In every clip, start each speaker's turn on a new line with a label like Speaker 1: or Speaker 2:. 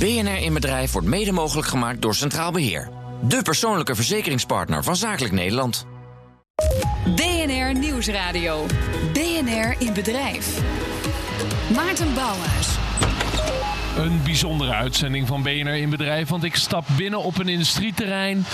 Speaker 1: BNR in Bedrijf wordt mede mogelijk gemaakt door Centraal Beheer. De persoonlijke verzekeringspartner van Zakelijk Nederland.
Speaker 2: BNR Nieuwsradio. BNR in Bedrijf. Maarten Bouwhuis.
Speaker 3: Een bijzondere uitzending van BNR in Bedrijf, want ik stap binnen op een industrieterrein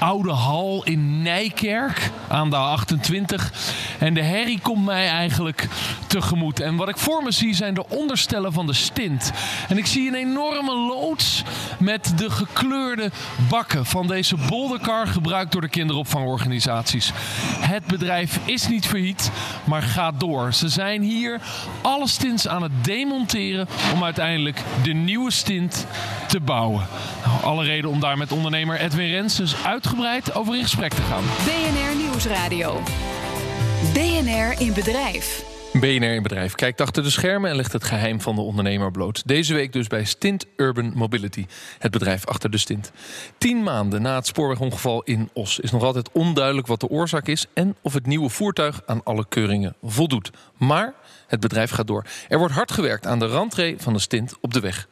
Speaker 3: oude hal in Nijkerk aan de 28. En de herrie komt mij eigenlijk tegemoet. En wat ik voor me zie zijn de onderstellen van de stint. En ik zie een enorme loods met de gekleurde bakken van deze bolderkar gebruikt door de kinderopvangorganisaties. Het bedrijf is niet failliet, maar gaat door. Ze zijn hier alle stints aan het demonteren om uiteindelijk de nieuwe stint te bouwen. Nou, alle reden om daar met ondernemer Edwin Renses uitgebreid over in gesprek te gaan.
Speaker 2: BNR Nieuwsradio. BNR in Bedrijf.
Speaker 3: BNR in Bedrijf kijkt achter de schermen en legt het geheim van de ondernemer bloot. Deze week dus bij Stint Urban Mobility, het bedrijf achter de stint. Tien maanden na het spoorwegongeval in Os is nog altijd onduidelijk wat de oorzaak is en of het nieuwe voertuig aan alle keuringen voldoet. Maar het bedrijf gaat door. Er wordt hard gewerkt aan de rentree van de stint op de weg.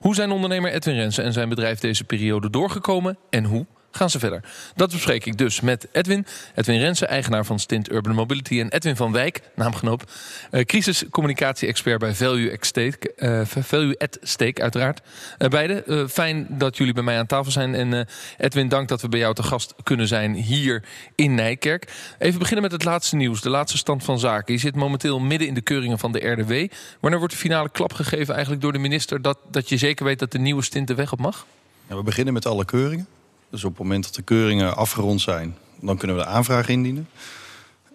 Speaker 3: Hoe zijn ondernemer Edwin Rensen en zijn bedrijf deze periode doorgekomen en hoe gaan ze verder? Dat bespreek ik dus met Edwin. Edwin Rensen, eigenaar van Stint Urban Mobility. En Edwin van Wijk, naamgenoot. Uh, Crisiscommunicatie-expert bij Value at Stake. Uh, Value at Stake, uiteraard. Uh, beide, fijn dat jullie bij mij aan tafel zijn. En Edwin, dank dat we bij jou te gast kunnen zijn hier in Nijkerk. Even beginnen met het laatste nieuws. De laatste stand van zaken. Je zit momenteel midden in de keuringen van de RDW. Wanneer wordt de finale klap gegeven eigenlijk door de minister... dat, dat je zeker weet dat de nieuwe stint de weg op mag?
Speaker 4: Ja, we beginnen met alle keuringen. Dus op het moment dat de keuringen afgerond zijn, dan kunnen we de aanvraag indienen.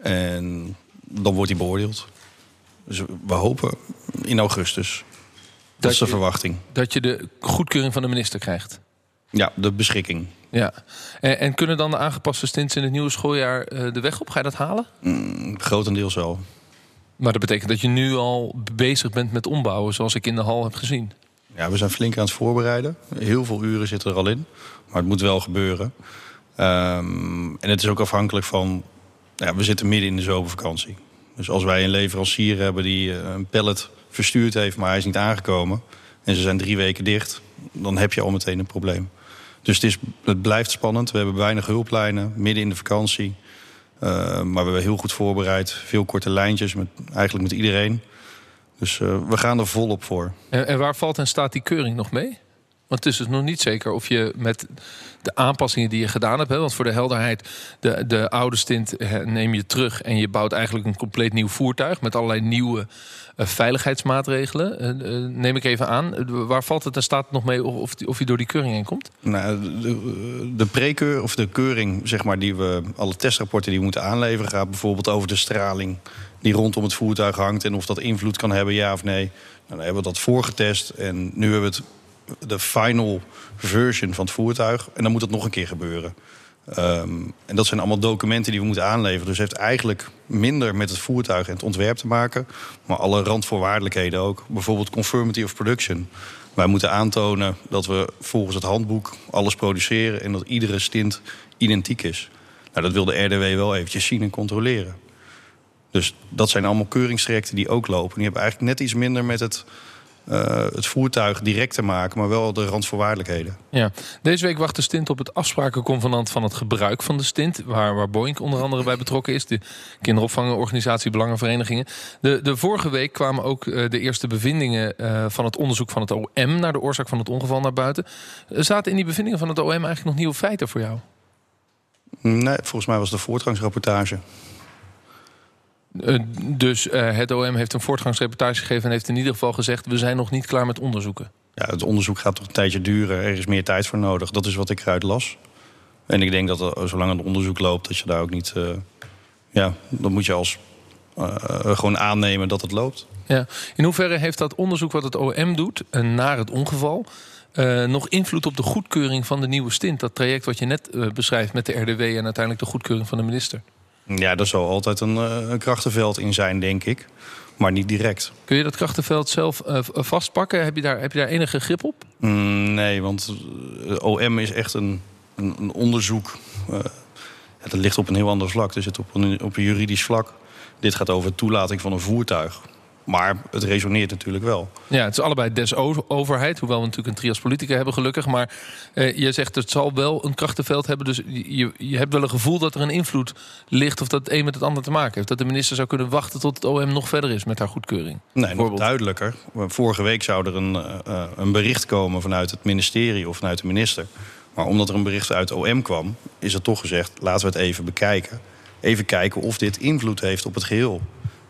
Speaker 4: En dan wordt die beoordeeld. Dus we hopen in augustus. Dat, is de verwachting.
Speaker 3: Dat je de goedkeuring van de minister krijgt?
Speaker 4: Ja, de beschikking.
Speaker 3: Ja. En, en kunnen dan de aangepaste stints in het nieuwe schooljaar uh, de weg op? Ga je dat halen?
Speaker 4: Mm, grotendeels wel.
Speaker 3: Maar dat betekent dat je nu al bezig bent met ombouwen, zoals ik in de hal heb gezien.
Speaker 4: Ja, we zijn flink aan het voorbereiden. Heel veel uren zitten er al in. Maar het moet wel gebeuren. Um, en het is ook afhankelijk van... Ja, we zitten midden in de zomervakantie. Dus als wij een leverancier hebben die eh, een pallet verstuurd heeft... maar hij is niet aangekomen... en ze zijn drie weken dicht... dan heb je al meteen een probleem. Dus het, is, het blijft spannend. We hebben weinig hulplijnen, midden in de vakantie. Uh, maar we hebben heel goed voorbereid. Veel korte lijntjes, met, eigenlijk met iedereen. Dus uh, we gaan er volop voor.
Speaker 3: En, en waar valt en staat die keuring nog mee? Want het is dus nog niet zeker of je met de aanpassingen die je gedaan hebt. Hè, want voor de helderheid, de, de oude stint neem je terug en je bouwt eigenlijk een compleet nieuw voertuig met allerlei nieuwe uh, veiligheidsmaatregelen. Uh, uh, neem ik even aan. waar valt het en staat het nog mee of, of je door die keuring heen komt?
Speaker 4: Nou, de, de prekeur of de keuring, zeg maar, die we alle testrapporten die we moeten aanleveren, gaat bijvoorbeeld over de straling die rondom het voertuig hangt en of dat invloed kan hebben, ja of nee. Nou, dan hebben we dat voorgetest en nu hebben we het de final version van het voertuig. En dan moet dat nog een keer gebeuren. Um, en dat zijn allemaal documenten die we moeten aanleveren. Dus het heeft eigenlijk minder met het voertuig en het ontwerp te maken. Maar alle randvoorwaardelijkheden ook. Bijvoorbeeld conformity of production. Wij moeten aantonen dat we volgens het handboek alles produceren... en dat iedere stint identiek is. Nou, dat wil de RDW wel eventjes zien en controleren. Dus dat zijn allemaal keuringstrajecten die ook lopen. Die hebben eigenlijk net iets minder met het uh, het voertuig direct te maken, maar wel de randvoorwaardelijkheden.
Speaker 3: Ja. Deze week wacht de stint op het afsprakenconvenant van het gebruik van de stint, waar, waar Boeing onder andere bij betrokken is, de kinderopvangorganisatie Belangenverenigingen. De, de vorige week kwamen ook uh, de eerste bevindingen uh, van het onderzoek van het OM naar de oorzaak van het ongeval naar buiten. Zaten in die bevindingen van het OM eigenlijk nog nieuwe feiten voor jou?
Speaker 4: Nee, volgens mij was de voortgangsrapportage.
Speaker 3: Uh, dus uh, het OM heeft een voortgangsreportage gegeven en heeft in ieder geval gezegd: we zijn nog niet klaar met onderzoeken.
Speaker 4: Ja, het onderzoek gaat toch een tijdje duren. Er is meer tijd voor nodig. Dat is wat ik eruit las. En ik denk dat er, zolang het onderzoek loopt, dat je daar ook niet. Uh, ja, dan moet je als gewoon aannemen dat het loopt.
Speaker 3: Ja. In hoeverre heeft dat onderzoek wat het OM doet naar het ongeval. nog invloed op de goedkeuring van de nieuwe stint? Dat traject wat je net beschrijft met de RDW en uiteindelijk de goedkeuring van de minister.
Speaker 4: Ja, er zal altijd een, eh, een krachtenveld in zijn, denk ik. Maar niet direct.
Speaker 3: Kun je dat krachtenveld zelf uh, vastpakken? Heb je, daar, heb je daar enige grip op?
Speaker 4: Mm, nee, want OM is echt een, een, een onderzoek. Uh, dat ligt op een heel ander vlak. Dus het op een, op een juridisch vlak. Dit gaat over toelating van een voertuig. Maar het resoneert natuurlijk wel.
Speaker 3: Ja, het is allebei des overheid. Hoewel we natuurlijk een trias politica hebben, gelukkig. Maar eh, je zegt het zal wel een krachtenveld hebben. Dus je, je hebt wel een gevoel dat er een invloed ligt. Of dat het een met het ander te maken heeft. Dat de minister zou kunnen wachten tot het OM nog verder is met haar goedkeuring.
Speaker 4: Nee, nog duidelijker. Vorige week zou er een, uh, een bericht komen vanuit het ministerie of vanuit de minister. Maar omdat er een bericht uit OM kwam, is er toch gezegd: laten we het even bekijken. Even kijken of dit invloed heeft op het geheel.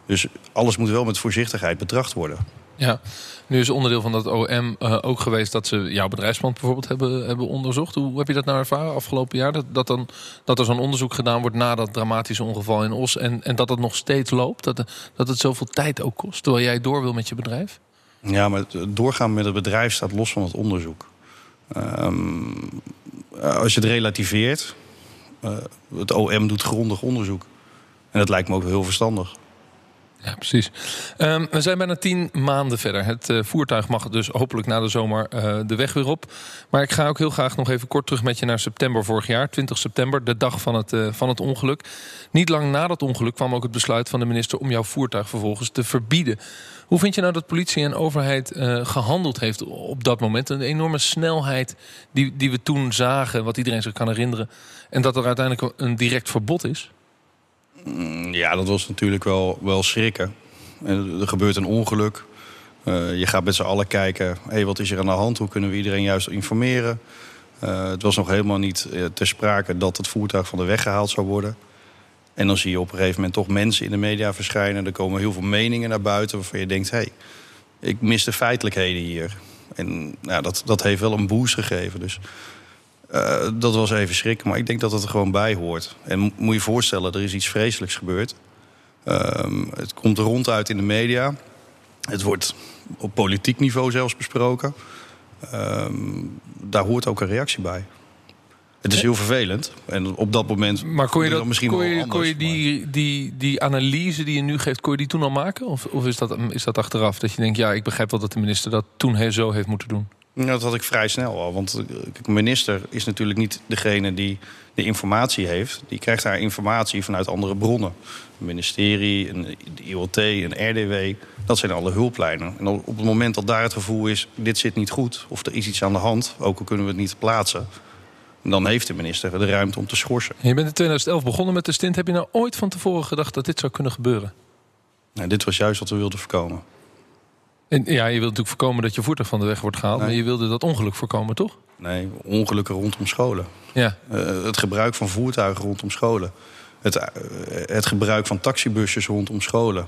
Speaker 4: Dus alles moet wel met voorzichtigheid betracht worden.
Speaker 3: Ja, nu is onderdeel van dat OM uh, ook geweest dat ze jouw bedrijfsplan bijvoorbeeld hebben, hebben onderzocht. Hoe heb je dat nou ervaren afgelopen jaar? Dat, dat, dan, dat er zo'n onderzoek gedaan wordt na dat dramatische ongeval in Os. En, en dat het nog steeds loopt. Dat, dat het zoveel tijd ook kost. Terwijl jij door wil met je bedrijf.
Speaker 4: Ja, maar doorgaan met het bedrijf staat los van het onderzoek. Um, als je het relativeert. Uh, het OM doet grondig onderzoek. En dat lijkt me ook heel verstandig.
Speaker 3: Ja, precies. Um, we zijn bijna tien maanden verder. Het uh, voertuig mag dus hopelijk na de zomer uh, de weg weer op. Maar ik ga ook heel graag nog even kort terug met je naar september vorig jaar. 20 september, de dag van het, uh, van het ongeluk. Niet lang na dat ongeluk kwam ook het besluit van de minister... om jouw voertuig vervolgens te verbieden. Hoe vind je nou dat politie en overheid gehandeld heeft op dat moment? Een enorme snelheid die, die we toen zagen, wat iedereen zich kan herinneren. En dat er uiteindelijk een direct verbod is?
Speaker 4: Mm, ja, dat was natuurlijk wel, wel schrikken. Er gebeurt een ongeluk. Uh, je gaat met z'n allen kijken, hey, wat is er aan de hand? Hoe kunnen we iedereen juist informeren? Uh, het was nog helemaal niet uh, ter sprake dat het voertuig van de weg gehaald zou worden. En dan zie je op een gegeven moment toch mensen in de media verschijnen. Er komen heel veel meningen naar buiten waarvan je denkt... hé, hey, ik mis de feitelijkheden hier. En nou, dat, dat heeft wel een boost gegeven. Dus uh, dat was even schrikken, maar ik denk dat het er gewoon bij hoort. En moet je je voorstellen, er is iets vreselijks gebeurd. Uh, het komt ronduit in de media. Het wordt op politiek niveau zelfs besproken. Uh, daar hoort ook een reactie bij. Het is heel vervelend. En op dat moment.
Speaker 3: Maar kon je, dat, misschien kon je, anders, kon je die, die, die analyse die je nu geeft, kon je die toen al maken? Of, of is, dat, is dat achteraf? Dat je denkt, ja, ik begrijp wel dat de minister dat toen zo heeft moeten doen?
Speaker 4: Dat had ik vrij snel al. Want de minister is natuurlijk niet degene die de informatie heeft. Die krijgt haar informatie vanuit andere bronnen. Een ministerie, een IOT, een RDW. Dat zijn alle hulplijnen. En op het moment dat daar het gevoel is... dit zit niet goed of er is iets aan de hand... ook al kunnen we het niet plaatsen... dan heeft de minister de ruimte om te schorsen.
Speaker 3: Je bent in 2011 begonnen met de stint. Heb je nou ooit van tevoren gedacht dat dit zou kunnen gebeuren?
Speaker 4: Nou, dit was juist wat we wilden voorkomen.
Speaker 3: En, ja, je wilt natuurlijk voorkomen dat je voertuig van de weg wordt gehaald. Maar je wilde dat ongeluk voorkomen, toch?
Speaker 4: Nee, ongelukken rondom scholen.
Speaker 3: Ja.
Speaker 4: Uh, het gebruik van voertuigen rondom scholen. Het, uh, het gebruik van taxibusjes rondom scholen.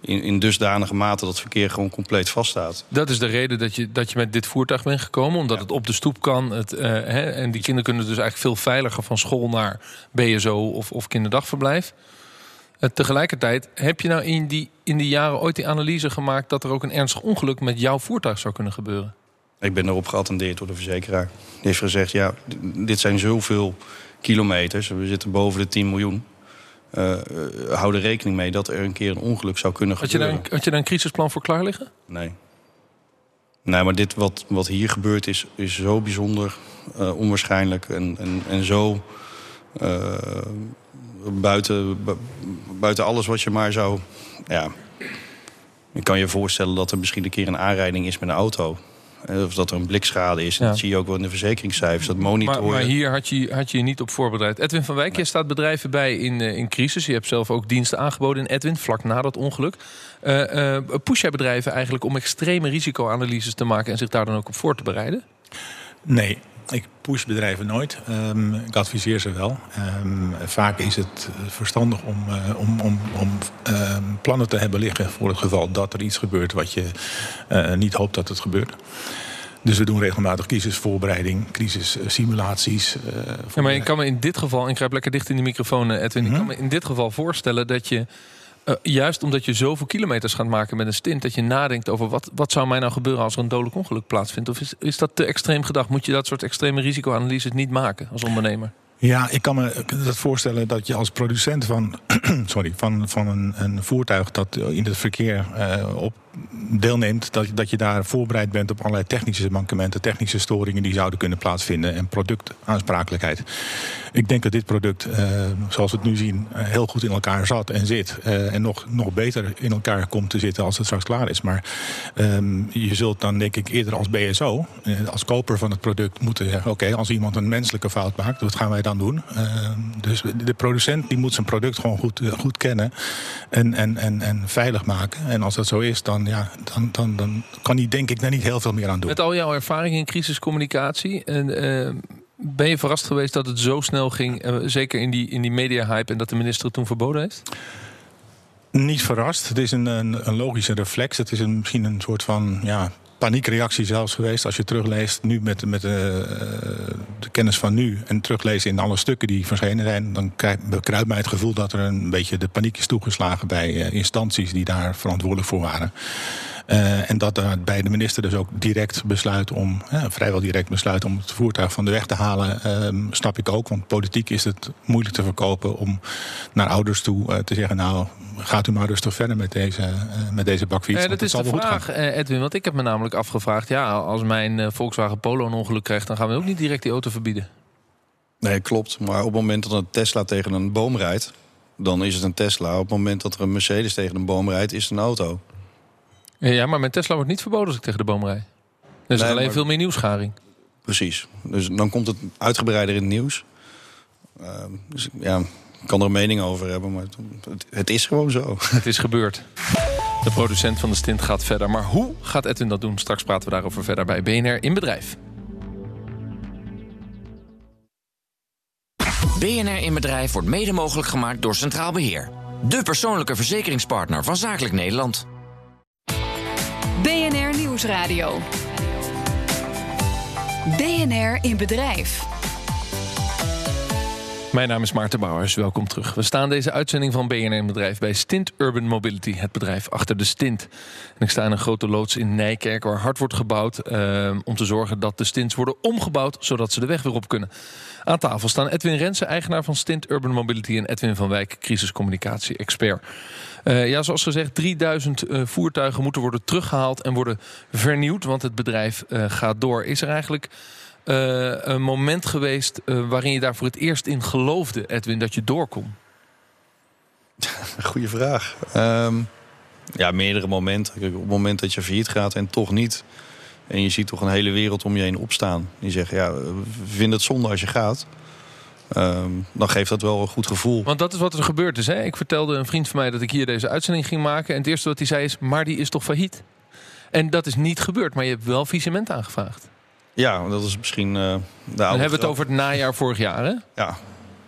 Speaker 4: In, in dusdanige mate dat het verkeer gewoon compleet vaststaat.
Speaker 3: Dat is de reden dat je, dat je met dit voertuig bent gekomen. Omdat ja. het op de stoep kan. Het, uh, hè, en die kinderen kunnen dus eigenlijk veel veiliger van school naar BSO of, of kinderdagverblijf. Uh, tegelijkertijd, heb je nou in die, in die jaren ooit die analyse gemaakt... dat er ook een ernstig ongeluk met jouw voertuig zou kunnen gebeuren?
Speaker 4: Ik ben erop geattendeerd door de verzekeraar. Die heeft gezegd, ja, dit zijn zoveel kilometers. We zitten boven de 10 miljoen. Uh, hou er rekening mee dat er een keer een ongeluk zou kunnen
Speaker 3: had
Speaker 4: gebeuren.
Speaker 3: Je daar, had je daar een crisisplan voor klaar liggen?
Speaker 4: Nee. Nee, maar dit wat, wat hier gebeurt is, is zo bijzonder uh, onwaarschijnlijk en, en, en zo buiten, buiten alles wat je maar zou... Ja, je kan je voorstellen dat er misschien een keer een aanrijding is met een auto. Of dat er een blikschade is. Ja. Dat zie je ook wel in de verzekeringscijfers. Dat monitoren.
Speaker 3: Maar, maar, hier had je, had je je niet op voorbereid. Edwin van Wijk, nee. je staat bedrijven bij in, in crisis. Je hebt zelf ook diensten aangeboden in Edwin, vlak na dat ongeluk. Uh, uh, push jij bedrijven eigenlijk om extreme risicoanalyses te maken... en zich daar dan ook op voor te bereiden?
Speaker 5: Nee, ik push bedrijven nooit. Um, ik adviseer ze wel. Um, vaak is het verstandig om, uh, om, om, om uh, plannen te hebben liggen voor het geval dat er iets gebeurt wat je uh, niet hoopt dat het gebeurt. Dus we doen regelmatig crisisvoorbereiding, crisissimulaties.
Speaker 3: ja, maar ik kan me in dit geval, ik grijp lekker dicht in de microfoon, Edwin. Mm -hmm. Ik kan me in dit geval voorstellen dat je Uh, juist omdat je zoveel kilometers gaat maken met een stint, dat je nadenkt over wat, wat zou mij nou gebeuren als er een dodelijk ongeluk plaatsvindt? Of is, is dat te extreem gedacht? Moet je dat soort extreme risicoanalyses niet maken als ondernemer?
Speaker 5: Ja, ik kan me dat voorstellen dat je als producent van, sorry, van, van een, een voertuig dat in het verkeer uh, op deelneemt, dat, dat je daar voorbereid bent op allerlei technische mankementen, technische storingen die zouden kunnen plaatsvinden en productaansprakelijkheid. Ik denk dat dit product, uh, zoals we het nu zien, uh, heel goed in elkaar zat en zit. En nog, nog beter in elkaar komt te zitten als het straks klaar is. Maar um, je zult dan denk ik eerder als BSO, als koper van het product, moeten zeggen: oké, als iemand een menselijke fout maakt, wat gaan wij dan doen? Ehm, dus de producent die moet zijn product gewoon goed, goed kennen en, en, en, en veilig maken. En als dat zo is, dan ja, dan, dan, dan kan hij denk ik daar niet heel veel meer aan doen.
Speaker 3: Met al jouw ervaring in crisiscommunicatie... En, uh, ben je verrast geweest dat het zo snel ging, uh, zeker in die, in die media-hype... en dat de minister het toen verboden heeft?
Speaker 5: Niet verrast. Het is een, een, een logische reflex. Het is een, misschien een soort van ja, paniekreactie zelfs geweest. Als je terugleest nu met, met de, uh, de kennis van nu... en terugleest in alle stukken die verschenen zijn... dan bekruipt mij het gevoel dat er een beetje de paniek is toegeslagen... bij uh, instanties die daar verantwoordelijk voor waren. Uh, en dat er bij de minister dus ook direct besluit om, ja, vrijwel direct besluit om het voertuig van de weg te halen, uh, snap ik ook. Want politiek is het moeilijk te verkopen om naar ouders toe uh, te zeggen, nou gaat u maar rustig verder met deze, met deze bakfiets.
Speaker 3: Ja, dat is de vraag, Edwin, want ik heb me namelijk afgevraagd, ja, als mijn Volkswagen Polo een ongeluk krijgt, dan gaan we ook niet direct die auto verbieden.
Speaker 4: Nee, klopt. Maar op het moment dat een Tesla tegen een boom rijdt, dan is het een Tesla. Op het moment dat er een Mercedes tegen een boom rijdt, is het een auto.
Speaker 3: Ja, maar mijn Tesla wordt niet verboden als ik tegen de boom rijd. Er is nee, alleen maar... veel meer nieuwsgaring.
Speaker 4: Precies. Dus dan komt het uitgebreider in het nieuws. Uh, dus ja, ik kan er een mening over hebben, maar het, het, is gewoon zo.
Speaker 3: Het is gebeurd. De producent van de stint gaat verder. Maar hoe gaat Edwin dat doen? Straks praten we daarover verder bij BNR in Bedrijf.
Speaker 1: BNR in Bedrijf wordt mede mogelijk gemaakt door Centraal Beheer. De persoonlijke verzekeringspartner van Zakelijk Nederland.
Speaker 2: BNR Nieuwsradio. BNR in Bedrijf.
Speaker 3: Mijn naam is Maarten Bouwers, welkom terug. We staan deze uitzending van BNR in Bedrijf bij Stint Urban Mobility, het bedrijf achter de Stint. En ik sta in een grote loods in Nijkerk waar hard wordt gebouwd uh, om te zorgen dat de stints worden omgebouwd zodat ze de weg weer op kunnen. Aan tafel staan Edwin Rensen, eigenaar van Stint Urban Mobility en Edwin van Wijk, crisiscommunicatie-expert. Uh, ja, zoals gezegd, 3000 uh, voertuigen moeten worden teruggehaald en worden vernieuwd, want het bedrijf uh, gaat door. Is er eigenlijk een moment geweest waarin je daar voor het eerst in geloofde, Edwin, dat je door kon?
Speaker 4: Goeie vraag. Um, ja, meerdere momenten. Kijk, op het moment dat je failliet gaat en toch niet. En je ziet toch een hele wereld om je heen opstaan. Die zeggen, ja, we vinden het zonde als je gaat. Um, dan geeft dat wel een goed gevoel.
Speaker 3: Want dat is wat er gebeurd is. Hè? Ik vertelde een vriend van mij dat ik hier deze uitzending ging maken. En het eerste wat hij zei is, maar die is toch failliet? En dat is niet gebeurd, maar je hebt wel faillissement aangevraagd.
Speaker 4: Ja, dat is misschien uh, de
Speaker 3: Dan hebben we het over het najaar vorig jaar, hè?
Speaker 4: Ja.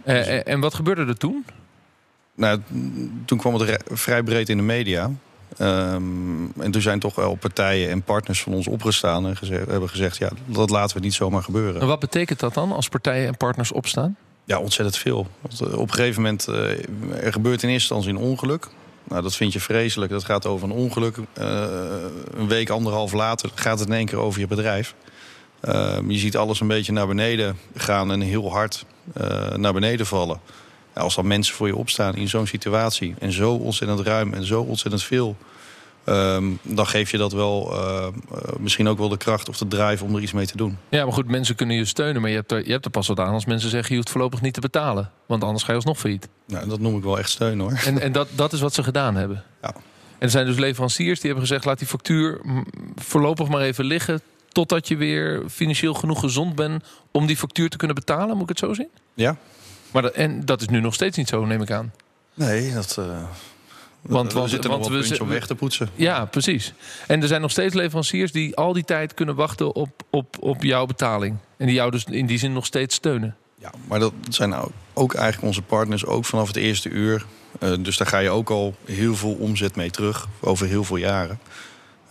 Speaker 3: Uh, en wat gebeurde er toen?
Speaker 4: Nou, toen kwam het vrij breed in de media. Um, en toen zijn toch wel partijen en partners van ons opgestaan en gezegd, hebben gezegd: ja, dat laten we niet zomaar gebeuren.
Speaker 3: En wat betekent dat dan als partijen en partners opstaan?
Speaker 4: Ja, ontzettend veel. Want op een gegeven moment, uh, er gebeurt in eerste instantie een ongeluk. Nou, dat vind je vreselijk. Dat gaat over een ongeluk. Uh, een week, anderhalf later gaat het in één keer over je bedrijf. Uh, je ziet alles een beetje naar beneden gaan en heel hard uh, naar beneden vallen. Ja, als dan mensen voor je opstaan in zo'n situatie... en zo ontzettend ruim en zo ontzettend veel... Um, dan geef je dat wel uh, uh, misschien ook wel de kracht of de drive om er iets mee te doen.
Speaker 3: Ja, maar goed, mensen kunnen je steunen. Maar je hebt er, je hebt er pas wat aan als mensen zeggen... je hoeft voorlopig niet te betalen. Want anders ga je alsnog failliet.
Speaker 4: Nou, dat noem ik wel echt steun hoor.
Speaker 3: En, en dat, dat is wat ze gedaan hebben?
Speaker 4: Ja.
Speaker 3: En er zijn dus leveranciers die hebben gezegd... laat die factuur voorlopig maar even liggen... totdat je weer financieel genoeg gezond bent... om die factuur te kunnen betalen, moet ik het zo zien?
Speaker 4: Ja.
Speaker 3: Maar dat, en dat is nu nog steeds niet zo, neem ik aan.
Speaker 4: Nee, dat... Uh...
Speaker 3: Want,
Speaker 4: we zitten want, we om weg te poetsen.
Speaker 3: Ja, precies. En er zijn nog steeds leveranciers die al die tijd kunnen wachten op, op, op jouw betaling. En die jou dus in die zin nog steeds steunen.
Speaker 4: Ja, maar dat zijn nou ook eigenlijk onze partners, ook vanaf het eerste uur. Uh, dus daar ga je ook al heel veel omzet mee terug, over heel veel jaren.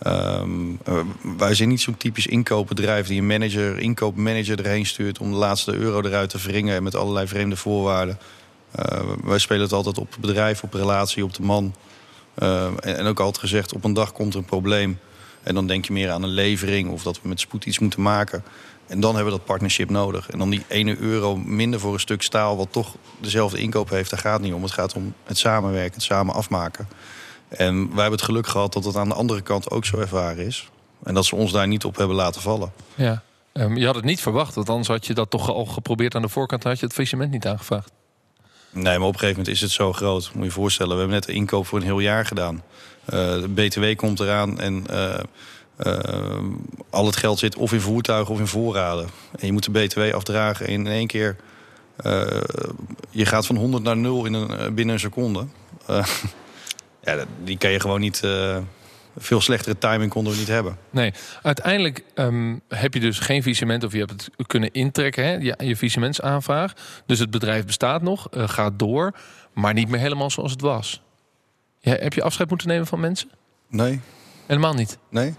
Speaker 4: Um, uh, wij zijn niet zo'n typisch inkoopbedrijf die een manager, inkoopmanager erheen stuurt om de laatste euro eruit te wringen met allerlei vreemde voorwaarden. Uh, wij spelen het altijd op bedrijf, op relatie, op de man. En, en, ook altijd gezegd, op een dag komt er een probleem. En dan denk je meer aan een levering of dat we met spoed iets moeten maken. En dan hebben we dat partnership nodig. En dan die ene euro minder voor een stuk staal... wat toch dezelfde inkoop heeft, daar gaat het niet om. Het gaat om het samenwerken, het samen afmaken. En wij hebben het geluk gehad dat het aan de andere kant ook zo ervaren is. En dat ze ons daar niet op hebben laten vallen.
Speaker 3: Ja. Um, je had het niet verwacht, want anders had je dat toch al geprobeerd aan de voorkant... had je het faillissement niet aangevraagd.
Speaker 4: Nee, maar op een gegeven moment is het zo groot. Moet je je voorstellen, we hebben net de inkoop voor een heel jaar gedaan. Uh, de BTW komt eraan en uh, uh, al het geld zit of in voertuigen of in voorraden. En je moet de BTW afdragen en in één keer... je gaat van 100 naar 0 in een, binnen een seconde. Ja, die kan je gewoon niet veel slechtere timing konden we niet hebben.
Speaker 3: Nee, uiteindelijk um, heb je dus geen visement of je hebt het kunnen intrekken, hè, je, je visementsaanvraag. Dus het bedrijf bestaat nog, uh, gaat door, maar niet meer helemaal zoals het was. Ja, heb je afscheid moeten nemen van mensen?
Speaker 4: Nee.
Speaker 3: Helemaal niet?
Speaker 4: Nee.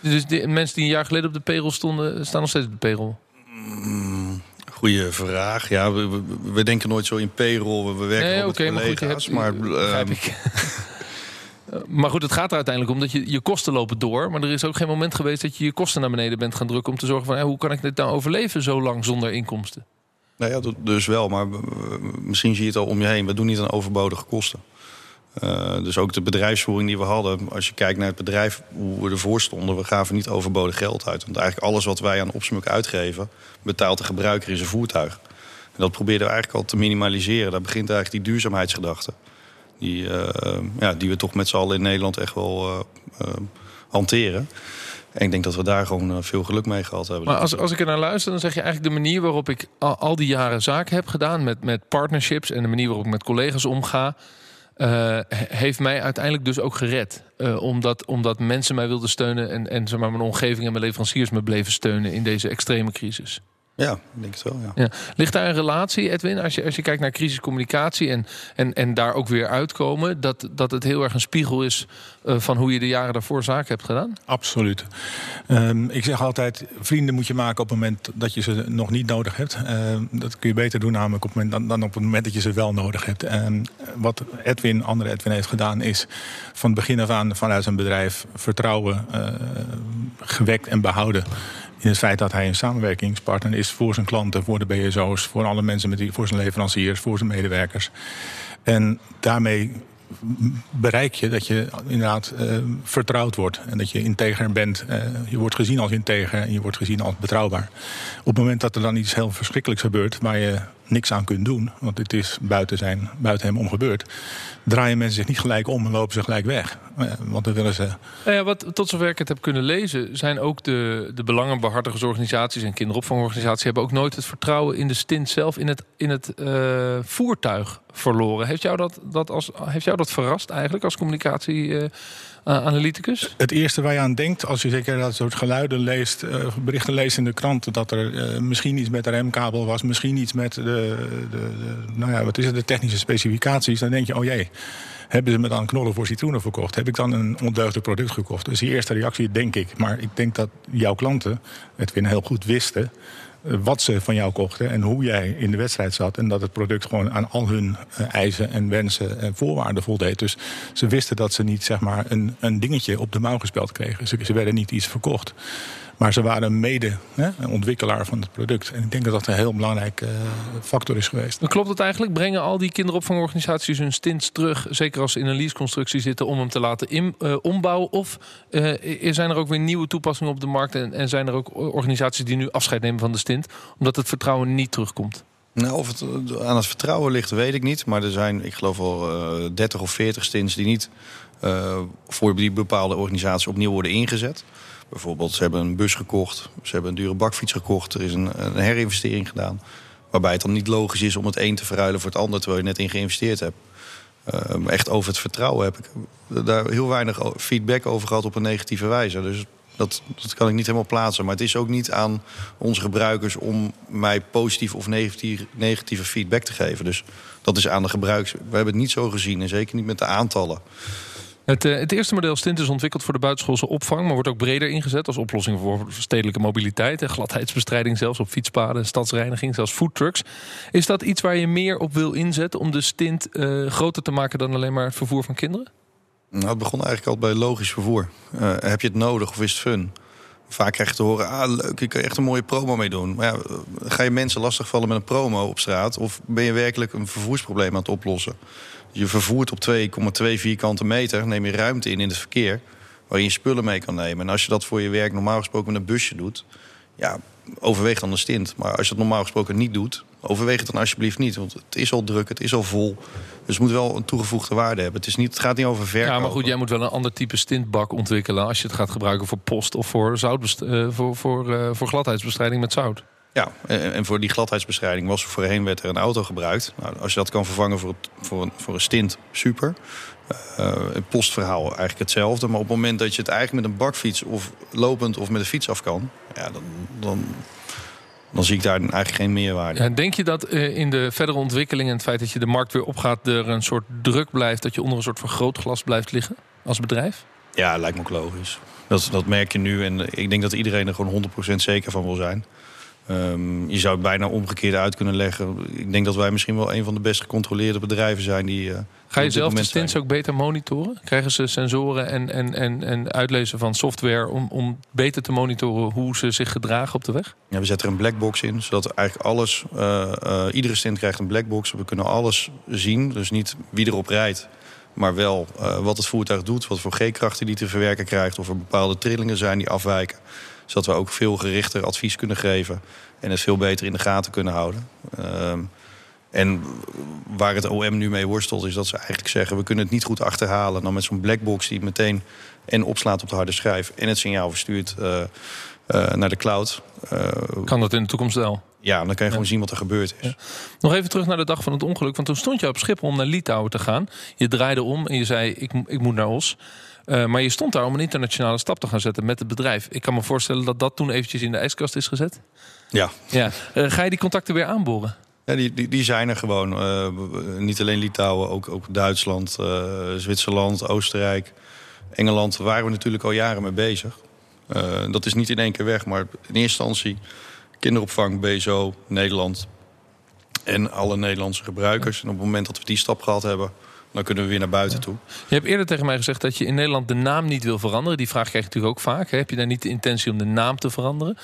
Speaker 3: Dus de mensen die een jaar geleden op de payroll stonden, staan nog steeds op de payroll?
Speaker 4: Mm, goeie vraag. Ja, we, we, we, denken nooit zo in payroll. We, we werken nee, okay, met collega's. Maar, goed,
Speaker 3: hebt, maar Maar goed, het gaat er uiteindelijk om dat je je kosten lopen door. Maar er is ook geen moment geweest dat je je kosten naar beneden bent gaan drukken... om te zorgen van hoe kan ik dit nou overleven zo lang zonder inkomsten?
Speaker 4: Nou ja, dus wel. Maar misschien zie je het al om je heen. We doen niet aan overbodige kosten. Uh, dus ook de bedrijfsvoering die we hadden. Als je kijkt naar het bedrijf, hoe we ervoor stonden... we gaven niet overbodig geld uit. Want eigenlijk alles wat wij aan opsmuk uitgeven... betaalt de gebruiker in zijn voertuig. En dat probeerden we eigenlijk al te minimaliseren. Daar begint eigenlijk die duurzaamheidsgedachte. Die, uh, ja, die we toch met z'n allen in Nederland echt wel uh, hanteren. En ik denk dat we daar gewoon veel geluk mee gehad hebben.
Speaker 3: Maar als, als ik er naar luister, dan zeg je eigenlijk de manier waarop ik al, die jaren zaken heb gedaan met, met partnerships en de manier waarop ik met collega's omga. Heeft mij uiteindelijk dus ook gered. Uh, omdat, omdat mensen mij wilden steunen en, en zeg maar, mijn omgeving en mijn leveranciers me bleven steunen in deze extreme crisis.
Speaker 4: Ja, ik denk het wel. Ja.
Speaker 3: Ja. Ligt daar een relatie, Edwin, als je, als je kijkt naar crisiscommunicatie en, en, en daar ook weer uitkomen, dat, dat het heel erg een spiegel is uh, van hoe je de jaren daarvoor zaken hebt gedaan?
Speaker 5: Absoluut. Um, ik zeg altijd: vrienden moet je maken op het moment dat je ze nog niet nodig hebt. Uh, dat kun je beter doen, namelijk op het moment, dan, dan op het moment dat je ze wel nodig hebt. En wat Edwin, andere Edwin, heeft gedaan, is van het begin af aan vanuit zijn bedrijf vertrouwen uh, gewekt en behouden in het feit dat hij een samenwerkingspartner is voor zijn klanten, voor de BSO's, voor alle mensen met die, voor zijn leveranciers, voor zijn medewerkers. En daarmee bereik je dat je inderdaad uh, vertrouwd wordt. En dat je integer bent. Uh, je wordt gezien als integer en je wordt gezien als betrouwbaar. Op het moment dat er dan iets heel verschrikkelijks gebeurt... waar je niks aan kunt doen, want het is buiten, zijn, buiten hem om gebeurd... draaien mensen zich niet gelijk om en lopen ze gelijk weg. Uh, want dan willen ze...
Speaker 3: Nou ja, wat, tot zover ik het heb kunnen lezen... zijn ook de, de belangenbehartigersorganisaties en kinderopvangorganisaties... hebben ook nooit het vertrouwen in de stint zelf, in het, in het voertuig verloren. Heeft jou dat, dat, als, heeft jou dat verrast eigenlijk als communicatie-analyticus? Uh,
Speaker 5: het eerste waar je aan denkt, als je zeker dat soort geluiden leest, uh, berichten leest in de krant, dat er uh, misschien iets met de remkabel was, misschien iets met de, de, de, nou ja, wat is het, de technische specificaties, dan denk je, oh jee. Hebben ze me dan knollen voor citroenen verkocht? Heb ik dan een ondeugdelijk product gekocht? Dus die eerste reactie, denk ik. Maar ik denk dat jouw klanten het weer heel goed wisten wat ze van jou kochten en hoe jij in de wedstrijd zat. En dat het product gewoon aan al hun eh, eisen en wensen en voorwaarden voldeed. Dus ze wisten dat ze niet zeg maar, een, een dingetje op de mouw gespeld kregen. Ze, ze werden niet iets verkocht. Maar ze waren mede hè, een ontwikkelaar van het product. En ik denk dat dat een heel belangrijk uh, factor is geweest.
Speaker 3: Dan klopt het eigenlijk? Brengen al die kinderopvangorganisaties hun stints terug... zeker als ze in een leaseconstructie zitten... om hem te laten in, uh, ombouwen? Of uh, zijn er ook weer nieuwe toepassingen op de markt... En, en, zijn er ook organisaties die nu afscheid nemen van de stint... omdat het vertrouwen niet terugkomt?
Speaker 4: Nou, of het aan het vertrouwen ligt, weet ik niet. Maar er zijn, ik geloof wel, 30 of 40 stints... die niet voor die bepaalde organisatie opnieuw worden ingezet... Bijvoorbeeld, ze hebben een bus gekocht, ze hebben een dure bakfiets gekocht, er is een, een herinvestering gedaan. Waarbij het dan niet logisch is om het een te verruilen voor het ander terwijl je net in geïnvesteerd hebt. Uh, echt over het vertrouwen heb ik daar heel weinig feedback over gehad op een negatieve wijze. Dus dat, dat kan ik niet helemaal plaatsen. Maar het is ook niet aan onze gebruikers om mij positief of negatieve feedback te geven. Dus dat is aan de gebruikers. We hebben het niet zo gezien en zeker niet met de aantallen.
Speaker 3: Het, uh, het, eerste model Stint is ontwikkeld voor de buitenschoolse opvang, maar wordt ook breder ingezet als oplossing voor stedelijke mobiliteit en gladheidsbestrijding, zelfs op fietspaden, stadsreiniging, zelfs foodtrucks. Is dat iets waar je meer op wil inzetten om de stint uh, groter te maken dan alleen maar het vervoer van kinderen?
Speaker 4: Nou, het begon eigenlijk al bij logisch vervoer. Uh, heb je het nodig of is het fun? Vaak krijg je te horen, ah leuk, je kan echt een mooie promo mee doen. Maar ja, ga je mensen lastigvallen met een promo op straat... of ben je werkelijk een vervoersprobleem aan het oplossen? Je vervoert op 2,2 vierkante meter, neem je ruimte in in het verkeer... waar je spullen mee kan nemen. En als je dat voor je werk normaal gesproken met een busje doet... ja, overweeg dan de stint. Maar als je het normaal gesproken niet doet, overweeg het dan alsjeblieft niet. Want het is al druk, het is al vol. Dus het moet wel een toegevoegde waarde hebben. Het, is niet, het gaat niet over verkopen.
Speaker 3: Ja, maar goed, jij moet wel een ander type stintbak ontwikkelen... als je het gaat gebruiken voor post of voor, zout, uh, voor, voor, uh, voor gladheidsbestrijding met zout.
Speaker 4: Ja, en voor die gladheidsbestrijding was voorheen werd er een auto gebruikt. Nou, als je dat kan vervangen voor, voor, een, voor een stint, super. Uh, het postverhaal eigenlijk hetzelfde. Maar op het moment dat je het eigenlijk met een bakfiets of lopend of met een fiets af kan... Ja, dan, dan dan zie ik daar eigenlijk geen meerwaarde.
Speaker 3: Ja, denk je dat uh, in de verdere ontwikkeling en het feit dat je de markt weer opgaat, er een soort druk blijft, dat je onder een soort vergrootglas blijft liggen als bedrijf?
Speaker 4: Ja, lijkt me ook logisch. Dat, dat merk je nu en ik denk dat iedereen er gewoon 100% zeker van wil zijn. Um, je zou het bijna omgekeerd uit kunnen leggen. Ik denk dat wij misschien wel een van de best gecontroleerde bedrijven zijn die. Uh,
Speaker 3: Ga je zelf de stints ook beter monitoren? Krijgen ze sensoren en, en, en, en uitlezen van software om, om beter te monitoren hoe ze zich gedragen op de weg?
Speaker 4: Ja, we zetten er een blackbox in, zodat eigenlijk alles. Uh, uh, iedere stint krijgt een blackbox. We kunnen alles zien. Dus niet wie erop rijdt. Maar wel wat het voertuig doet, wat voor G-krachten die te verwerken krijgt, of er bepaalde trillingen zijn die afwijken zodat we ook veel gerichter advies kunnen geven. En het veel beter in de gaten kunnen houden. Uh, en waar het OM nu mee worstelt, is dat ze eigenlijk zeggen: we kunnen het niet goed achterhalen. Dan met zo'n blackbox die meteen en opslaat op de harde schijf en het signaal verstuurt uh, uh, naar de cloud.
Speaker 3: Uh, kan dat in de toekomst wel?
Speaker 4: Ja, dan kan je ja. gewoon zien wat er gebeurd is. Ja.
Speaker 3: Nog even terug naar de dag van het ongeluk. Want toen stond je op Schiphol om naar Litouwen te gaan. Je draaide om en je zei: ik, ik moet naar Os. Uh, maar je stond daar om een internationale stap te gaan zetten met het bedrijf. Ik kan me voorstellen dat dat toen eventjes in de ijskast is gezet.
Speaker 4: Ja.
Speaker 3: ja. Uh, ga je die contacten weer aanboren?
Speaker 4: Ja, die, die, die zijn er gewoon. Uh, niet alleen Litouwen, ook, ook Duitsland, Zwitserland, Oostenrijk, Engeland. Daar waren we natuurlijk al jaren mee bezig. dat is niet in één keer weg, maar in eerste instantie kinderopvang, BSO, Nederland en alle Nederlandse gebruikers. En op het moment dat we die stap gehad hebben, dan kunnen we weer naar buiten toe.
Speaker 3: Je hebt eerder tegen mij gezegd dat je in Nederland de naam niet wil veranderen. Die vraag krijg je natuurlijk ook vaak. Heb je daar niet de intentie om de naam te veranderen?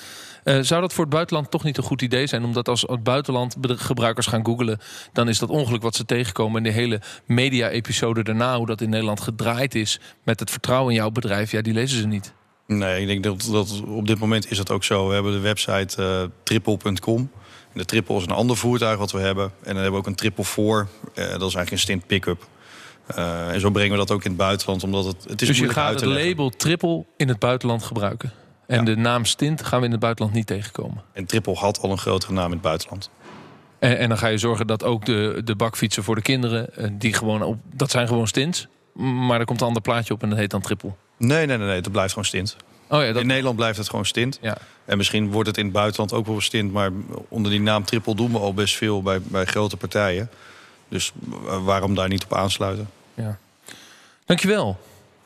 Speaker 3: Uh, zou dat voor het buitenland toch niet een goed idee zijn? Omdat als het buitenland gebruikers gaan googlen... dan is dat ongeluk wat ze tegenkomen... en de hele media-episode daarna, hoe dat in Nederland gedraaid is... met het vertrouwen in jouw bedrijf, ja, die lezen ze niet.
Speaker 4: Nee, ik denk dat, dat op dit moment is dat ook zo. We hebben de website uh, triple.com. De triple is een ander voertuig wat we hebben. En dan hebben we ook een triple voor. Uh, dat is eigenlijk een stint pick-up. Uh, en zo brengen we dat ook in het buitenland. Omdat het, het is
Speaker 3: dus je gaat het label triple in het buitenland gebruiken? En ja. de naam stint gaan we in het buitenland niet tegenkomen?
Speaker 4: En triple had al een grotere naam in het buitenland.
Speaker 3: En, en dan ga je zorgen dat ook de, de bakfietsen voor de kinderen... Eh, die gewoon op, dat zijn gewoon stints. Maar er komt een ander plaatje op en dat heet dan triple.
Speaker 4: Nee, nee, nee, nee dat blijft gewoon stint. Oh ja, dat... In Nederland blijft het gewoon stint. Ja. En misschien wordt het in het buitenland ook wel stint. Maar onder die naam triple doen we al best veel bij, bij grote partijen. Dus waarom daar niet op aansluiten?
Speaker 3: Ja. Dankjewel.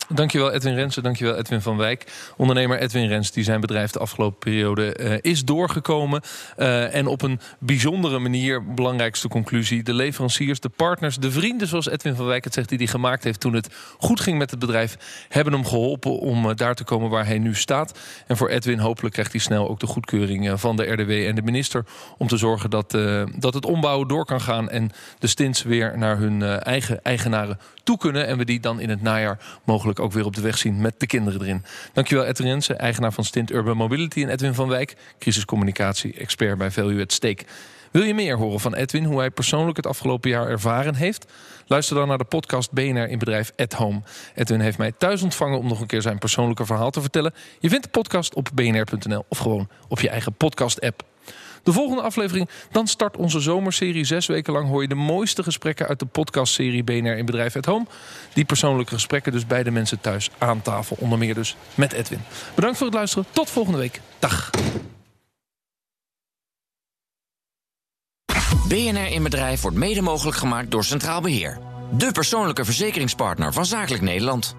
Speaker 3: Dankjewel Edwin Rensen, dankjewel Edwin van Wijk. Ondernemer Edwin Rens, die zijn bedrijf de afgelopen periode uh, is doorgekomen. Uh, en op een bijzondere manier, belangrijkste conclusie... de leveranciers, de partners, de vrienden, zoals Edwin van Wijk het zegt... die hij gemaakt heeft toen het goed ging met het bedrijf... hebben hem geholpen om uh, daar te komen waar hij nu staat. En voor Edwin hopelijk krijgt hij snel ook de goedkeuring van de RDW en de minister... om te zorgen dat, dat het ombouwen door kan gaan... en de stints weer naar hun eigen eigenaren toe kunnen... en we die dan in het najaar mogelijk ook weer op de weg zien met de kinderen erin. Dankjewel Edwin Rensen, eigenaar van Stint Urban Mobility. En Edwin van Wijk, crisiscommunicatie, expert bij Value at Stake. Wil je meer horen van Edwin, hoe hij persoonlijk het afgelopen jaar ervaren heeft? Luister dan naar de podcast BNR in bedrijf at Home. Edwin heeft mij thuis ontvangen om nog een keer zijn persoonlijke verhaal te vertellen. Je vindt de podcast op bnr.nl of gewoon op je eigen podcast-app. De volgende aflevering, dan start onze zomerserie. Zes weken lang hoor je de mooiste gesprekken uit de podcastserie BNR in Bedrijf at Home. Die persoonlijke gesprekken dus bij de mensen thuis aan tafel. Onder meer dus met Edwin. Bedankt voor het luisteren. Tot volgende week. Dag.
Speaker 1: BNR in Bedrijf wordt mede mogelijk gemaakt door Centraal Beheer. De persoonlijke verzekeringspartner van Zakelijk Nederland.